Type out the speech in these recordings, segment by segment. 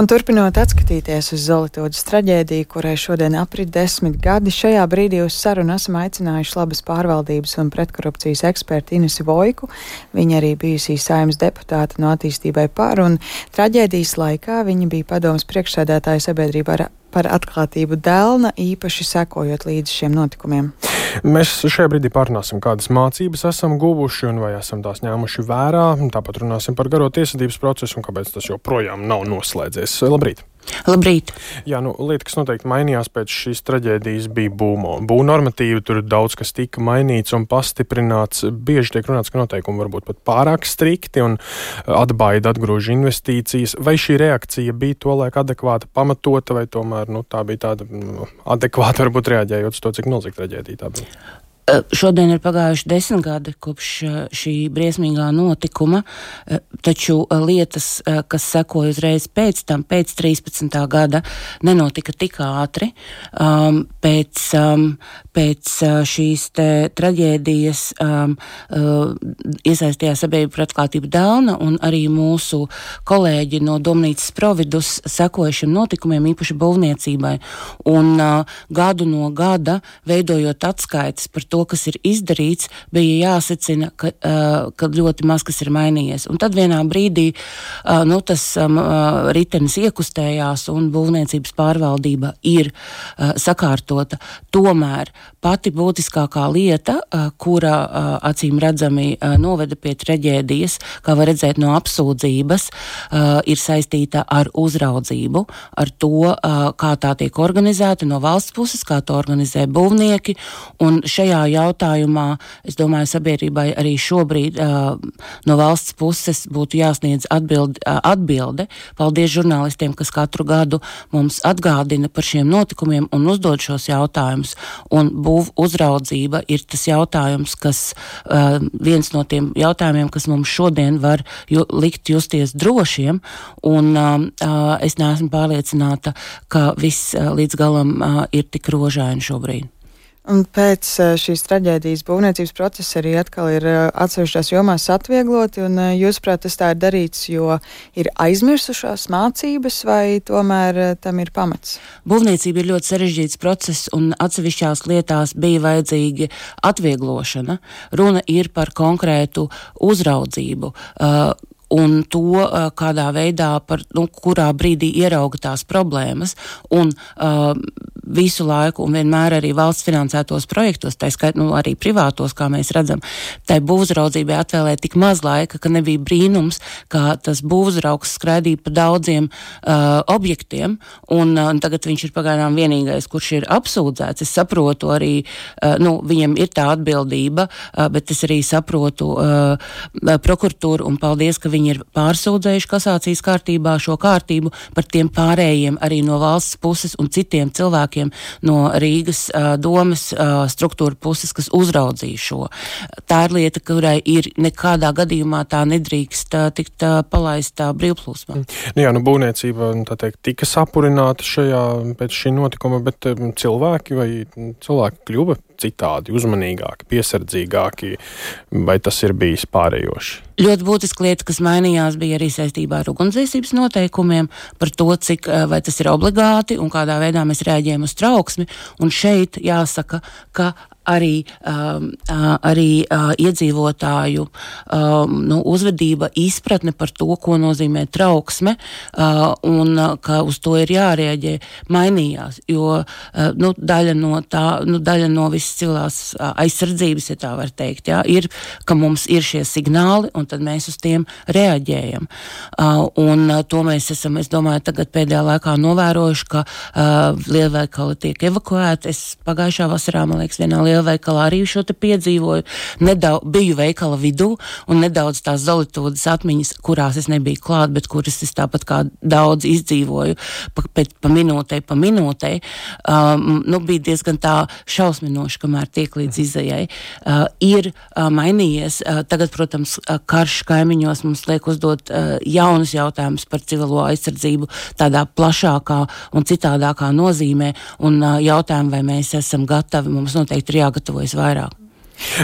Un turpinot atskatīties uz Zolītūdas traģēdiju, kurai šodien aprit desmit gadi, šajā brīdī uz sarunu esam aicinājuši labas pārvaldības un pretkorupcijas eksperti Inesu Vojku. Viņa arī bijusī saimnes deputāte no attīstībai par, un traģēdijas laikā viņa bija padomas priekšsēdētāja sabiedrība ar par atklātību Dēlna, īpaši sekojot līdz šiem notikumiem. Mēs šajā brīdī pārunāsim, kādas mācības esam guvuši un vai esam tās ņēmuši vērā. Tāpat runāsim par garo tiesvedības procesu un kāpēc tas joprojām nav noslēdzies. Labrīt! Labrīt! Jā, nu, lieta, kas noteikti mainījās pēc šīs traģēdijas, bija būmo. Būvnormatīvi tur daudz kas tika mainīts un pastiprināts. Bieži tiek runāts, ka noteikumi varbūt pat pārāk strikti un atbaida atgrūž investīcijas. Vai šī reakcija bija to laika adekvāta, pamatota, vai tomēr nu, tā bija tāda nu, adekvāta, varbūt reaģējot uz to, cik milzīga traģēdija tā bija? Eh, šodien ir pagājuši desmit gadi kopš eh, šī briesmīgā notikuma, eh, taču lietas, kas sekoja uzreiz pēc tam, pēc 13. gada, nenotika tik ātri. Um, pēc, um, pēc šīs traģēdijas um, iesaistījās sabiedrība par atklātību Dēlna un arī mūsu kolēģi no Domnīcas Providus sekoja šiem notikumiem, īpaši būvniecībai. Un gadu no gada veidojot atskaites par to, to, kas ir izdarīts, bija jāsacina, ka, ka ļoti maz kas ir mainījies. Un tad vienā brīdī nu, tas ritenis iekustējās un būvniecības pārvaldība ir sakārtota. Tomēr pati būtiskākā lieta, kura acīm redzami noveda pie traģēdijas, kā var redzēt no apsūdzības, ir saistīta ar uzraudzību, ar to, kā tā tiek organizēta no valsts puses, kā to organizē būvnieki. Un šajā jautājumā, es domāju, sabiedrībai arī šobrīd uh, no valsts puses būtu jāsniedz atbild, uh, atbilde. Paldies žurnālistiem, kas katru gadu mums atgādina par šiem notikumiem un uzdod šos jautājumus. Un būv uzraudzība ir tas jautājums, kas uh, viens no tiem jautājumiem, kas mums šodien var ju, likt justies drošiem. Un, uh, es neesmu pārliecināta, ka viss uh, līdz galam uh, ir tik rožaini šobrīd. Un pēc šīs traģēdijas būvniecības process arī atkal ir atsevišķās jomās atviegloti, un jūsuprāt, tas tā ir darīts, jo ir aizmirsušās mācības, vai tomēr tam ir pamats? Būvniecība ir ļoti sarežģīts process, un atsevišķās lietās bija vajadzīga atvieglošana. Runa ir par konkrētu uzraudzību. Uh, un to, kādā veidā, par, nu, kurā brīdī ierauga tās problēmas. Un, uh, visu laiku un vienmēr arī valsts finansētos projektos, tā skaitā nu, arī privātos, kā mēs redzam, tai būvzraudzībai atvēlēja tik maz laika, ka nebija brīnums, ka tas būvzraugs skraidīja pa daudziem uh, objektiem, un uh, tagad viņš ir pagaidām vienīgais, kurš ir apsūdzēts. Es saprotu arī, uh, nu, viņam ir tā atbildība, uh, bet es arī saprotu uh, prokuratūru un paldies, ka viņi ir pārsūdzējuši kasācijas kārtībā šo kārtību par tiem pārējiem arī no valsts puses un citiem cilvēkiem cilvēkiem no Rīgas domas struktūra puses, kas uzraudzīja šo. Tā ir lieta, kurai ir nekādā gadījumā tā nedrīkst tikt palaista brīvplūsmā. Nu jā, nu būvniecība teikt, tika sapurināta šajā pēc šī notikuma, bet cilvēki vai cilvēki kļuva citādi, uzmanīgāki, piesardzīgāki, vai tas ir bijis pārējoši? Ļoti būtiska lieta, kas mainījās, bija arī saistībā ar ugunsdzēsības noteikumiem, par to, cik vai tas ir obligāti un kādā veidā mēs rēģējam uz trauksmi. Un šeit jāsaka, ka arī, um, arī uh, iedzīvotāju um, nu, uzvedība, izpratne par to, ko nozīmē trauksme, uh, un ka uz to ir jārēģē, mainījās. Jo uh, nu, daļa no tā, nu, daļa no visas cilvēks aizsardzības, ja tā var teikt, jā, ir, ka mums ir šie signāli, un tad mēs uz tiem reaģējam. Uh, un uh, to mēs esam, es domāju, tagad pēdējā laikā novērojuši, ka uh, lielveikali tiek evakuēti. Es pagājušā vasarā, man liekas, vienā lielveikalā arī šo te piedzīvoju. Nedaudz biju veikala vidū un nedaudz tās zolītūdas atmiņas, kurās es nebiju klāt, bet kuras es tāpat kā daudz izdzīvoju pa, pēc, pa minūtei, pa minūtei, um, nu, bija diezgan tā šausminoši, kamēr tiek līdz izējai. Uh, ir uh, mainījies. Uh, tagad, protams, uh, karš kaimiņos mums liek uzdot uh, jaunus jautājumus par civilo aizsardzību tādā plašākā un citādākā nozīmē un uh, jautājumu, vai mēs esam gatavi, mums noteikti ir jāgatavojas vairāk.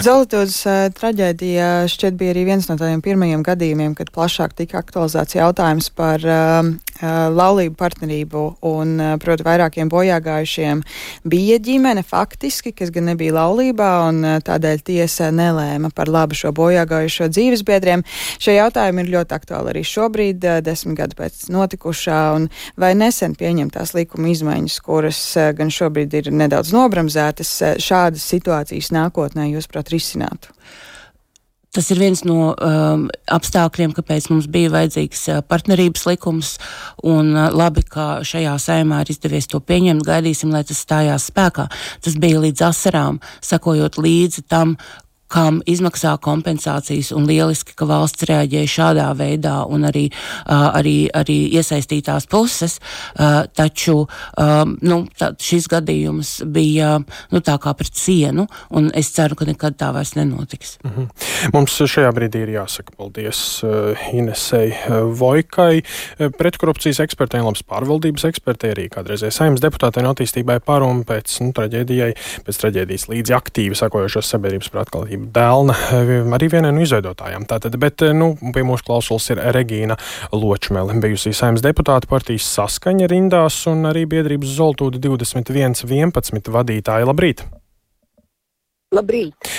Zolītos uh, traģēdija šķiet bija arī viens no tādiem pirmajiem gadījumiem, kad plašāk tika aktualizēts jautājums par uh, laulību partnerību un, proti, vairākiem bojāgājušiem bija ģimene faktiski, kas gan nebija laulībā, un tādēļ tiesa nelēma par labu šo bojāgājušo dzīvesbiedriem. Šie jautājumi ir ļoti aktuāli arī šobrīd, desmit gadu pēc notikušā, un vai nesen pieņemtās likuma izmaiņas, kuras gan šobrīd ir nedaudz nobramzētas, šādas situācijas nākotnē, jūs, prāt, risinātu? Tas ir viens no um, apstākļiem, kāpēc mums bija vajadzīgs uh, partnerības likums. Un, uh, labi, ka šajā saimā ir izdevies to pieņemt. Gaidīsim, lai tas stājās spēkā. Tas bija līdz asarām, sakojot līdzi tam, kam izmaksā kompensācijas, un lieliski, ka valsts reaģēja šādā veidā, un arī, arī, arī iesaistītās puses. Taču nu, tā, šis gadījums bija nu, tā kā pret sienu, un es ceru, ka nekad tā vairs nenotiks. Mm -hmm. Mums šajā brīdī ir jāsaka paldies Inesei Vojkai, pretkorupcijas ekspertei, labas pārvaldības ekspertei, arī kādreizēji saimnes deputātei un attīstībai par un pēc nu, traģēdijai, pēc traģēdijas līdzi aktīvi sakojošos sabiedrības prātkalības dēlna arī vienai no izveidotājām. Tātad, bet nu, pie mūsu klausulas ir Regīna Ločmele, bijusī saimnes deputāta partijas saskaņa rindās un arī biedrības Zoltūda 2111 vadītāja. Labrīt! Labrīt!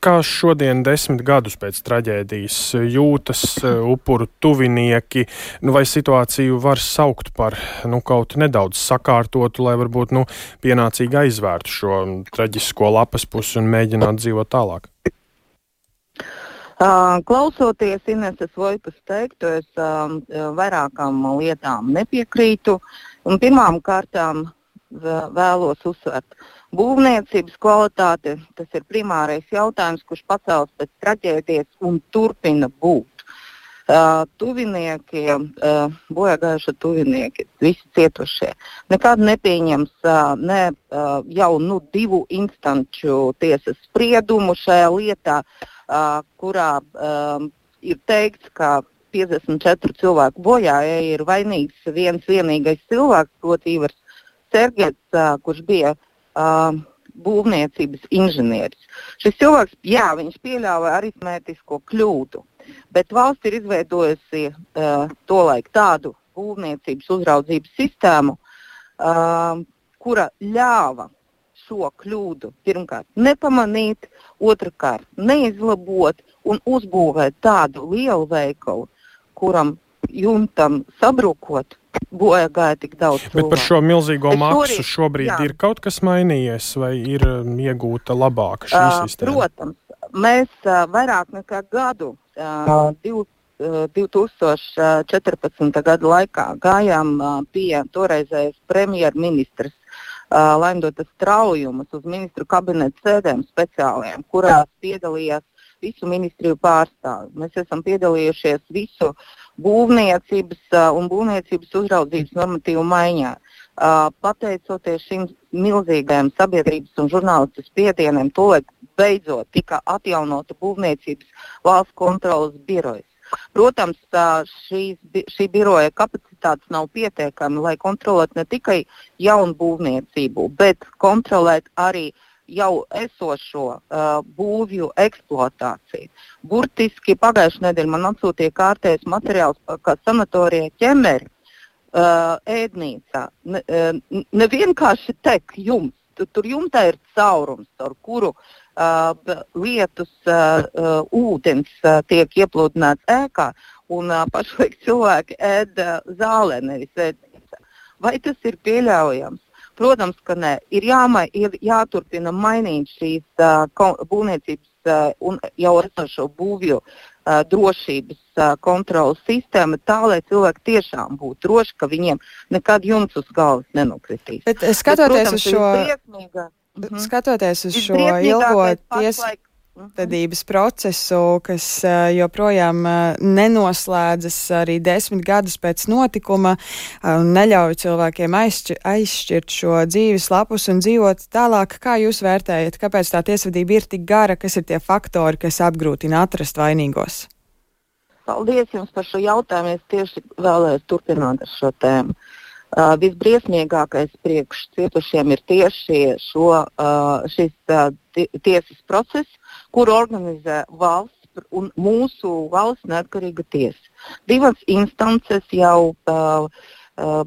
Kā šodien, desmit gadus pēc traģēdijas, jūtas e, upuru tuvinieki, nu, vai situāciju var saukt par nu, kaut nedaudz sakārtotu, lai varbūt nu, pienācīgi aizvērtu šo traģisko lapas pusi un mēģinātu dzīvot tālāk? Uh, klausoties Ineses Vojkas teikto, es uh, vairākām lietām nepiekrītu. Un pirmām kārtām vēlos uzsvērt, būvniecības kvalitāte tas ir primārais jautājums, kurš pacēlts pēc traģēdijas un turpina būt. Uh, tuvinieki, uh, bojāgājušie tuvinieki, visi cietušie. Nekad nepieņems uh, ne uh, jau nu, divu instanču tiesas spriedumu šajā lietā, uh, kurā uh, ir teikts, ka 54 cilvēku bojājēji ir vainīgs viens vienīgais cilvēks, proti, Ivars Sergets, uh, kurš bija uh, būvniecības inženieris. Šis cilvēks, jā, viņš pieļāva aritmētisko kļūdu bet valsts ir izveidojusi uh, tolaik tādu būvniecības uzraudzības sistēmu, uh, kura ļāva šo kļūdu pirmkārt nepamanīt, otrkārt neizlabot un uzbūvēt tādu lielu veikalu, kuram jumtam sabrukot, bojā gāja tik daudz. Cilvēku. Bet par šo milzīgo Bet maksu šobrīd jā. ir kaut kas mainījies, vai ir um, iegūta labāka šī uh, sistēma? Protams, mēs uh, vairāk nekā gadu uh, div, uh, 2014. gada laikā gājām uh, pie toreizējas premjerministras uh, Laimdotas Traujumas uz ministru kabineta sēdēm speciāliem, kurās piedalījās visu ministriju pārstāvi. Mēs esam piedalījušies visu būvniecības uh, un būvniecības uzraudzības normatīvu maiņā. Uh, pateicoties šim milzīgajam sabiedrības un žurnālistu spiedieniem, tolaik beidzot tika atjaunota būvniecības valsts kontrolas birojas. Protams, šīs, šī biroja kapacitātes nav pietiekama, lai kontrolētu ne tikai jaunu būvniecību, bet kontrolēt arī jau esošo uh, būvju eksploatāciju. Burtiski pagājušajā nedēļā man atsūtīja kārtējs materiāls, kā sanatorija ķemeri uh, ēdnīcā. Ne, uh, ne vienkārši tek jums, tur, tur jumtā ir caurums, ar kuru uh, uh, lietus, uh, uh, ūdens uh, tiek iepludināts ēkā, un uh, pašlaik cilvēki ēd uh, zālē, nevis ēdnīcā. Vai tas ir pieļaujams? Protams, ka nē. Ir, jāmai, ir jāturpina mainīt šīs uh, būvniecības uh, un jau esošo būvju uh, drošības uh, kontrolas sistēma tā, lai cilvēki tiešām būtu droši, ka viņiem nekad jumts uz galvas nenokritīs. Bet, skatoties Bet, protams, uz šo. -hmm. Skatoties uz šo ilgo tiesvedības procesu, kas uh, joprojām uh, nenoslēdzas arī desmit gadus pēc notikuma, uh, neļauj cilvēkiem aizšķirt, aizšķirt šo dzīves lapus un dzīvot tālāk. Kā jūs vērtējat, kāpēc tā tiesvedība ir tik gara, kas ir tie faktori, kas apgrūtina atrast vainīgos? Paldies jums par šo jautājumu. Es tieši vēlējos turpināt ar šo tēmu. Uh, visbriesmīgākais priekš cietušiem ir tieši šo, uh, šis uh, tiesas process, kuru organizē valsts un mūsu valsts neatkarīga tiesa. Divas instances jau uh, uh,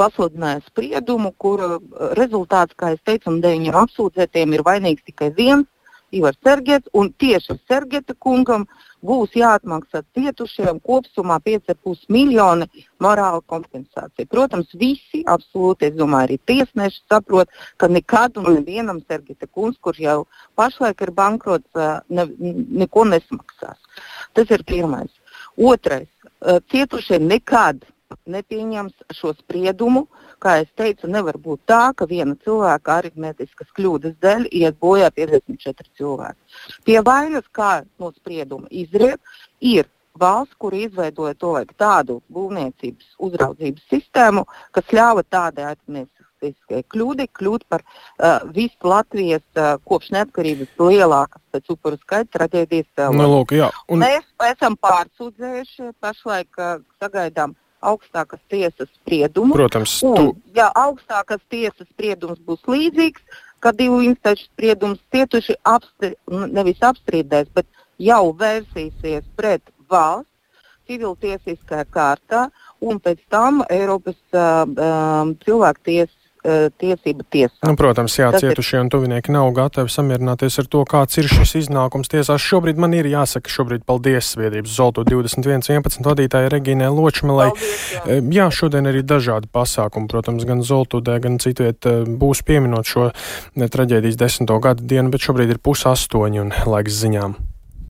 pasludināja spriedumu, kura rezultāts, kā jau teicu, deviņiem apsūdzētiem ir vainīgs tikai viens Ivars Sergets, un tieši Sergeta kungam būs jāatmaksā cietušiem kopumā 5,5 miljoni morāla kompensācija. Protams, visi absolūti, es domāju, arī tiesneši saprot, ka nekad un nevienam Sergeta kungs, kurš jau pašlaik ir bankrots, ne, neko nesmaksās. Tas ir pirmais. Otrais. Cietušie nekad nepieņems šo spriedumu. Kā jau teicu, nevar būt tā, ka viena cilvēka aritmētiskas kļūdas dēļ iet bojā 54 cilvēki. Pie vainas, kā no sprieduma izriet, ir valsts, kur izveidoja to vajag tādu būvniecības uzraudzības sistēmu, kas ļāva tādai aritmētiskai kļūdai kļūt par uh, visu Latvijas uh, kopš neatkarības lielākas pēc upuru skaita traģēdijas cēloņa. Nu, un... Mēs esam pārsūdzējuši, pašlaik uh, sagaidām augstākas tiesas spriedumu. Protams, un, tu... ja augstākas tiesas spriedums būs līdzīgs, ka divu instanču spriedums cietuši apstri, nevis apstrīdēs, bet jau vērsīsies pret valsts civiltiesiskajā kārtā, un pēc tam Eiropas uh, uh, cilvēktiesas uh, tiesība tiesā. Nu, protams, jā, Tas cietušie ir... un tuvinieki nav gatavi samierināties ar to, kāds ir šis iznākums tiesās. Šobrīd man ir jāsaka, šobrīd paldies Sviedrības Zolto 2111 vadītājai Regīnai Ločmelai. Jā. E, jā, šodien arī dažādi pasākumi, protams, gan Zoltudē, gan citviet būs pieminot šo traģēdijas desmito gadu dienu, bet šobrīd ir pus astoņi un laiks ziņām.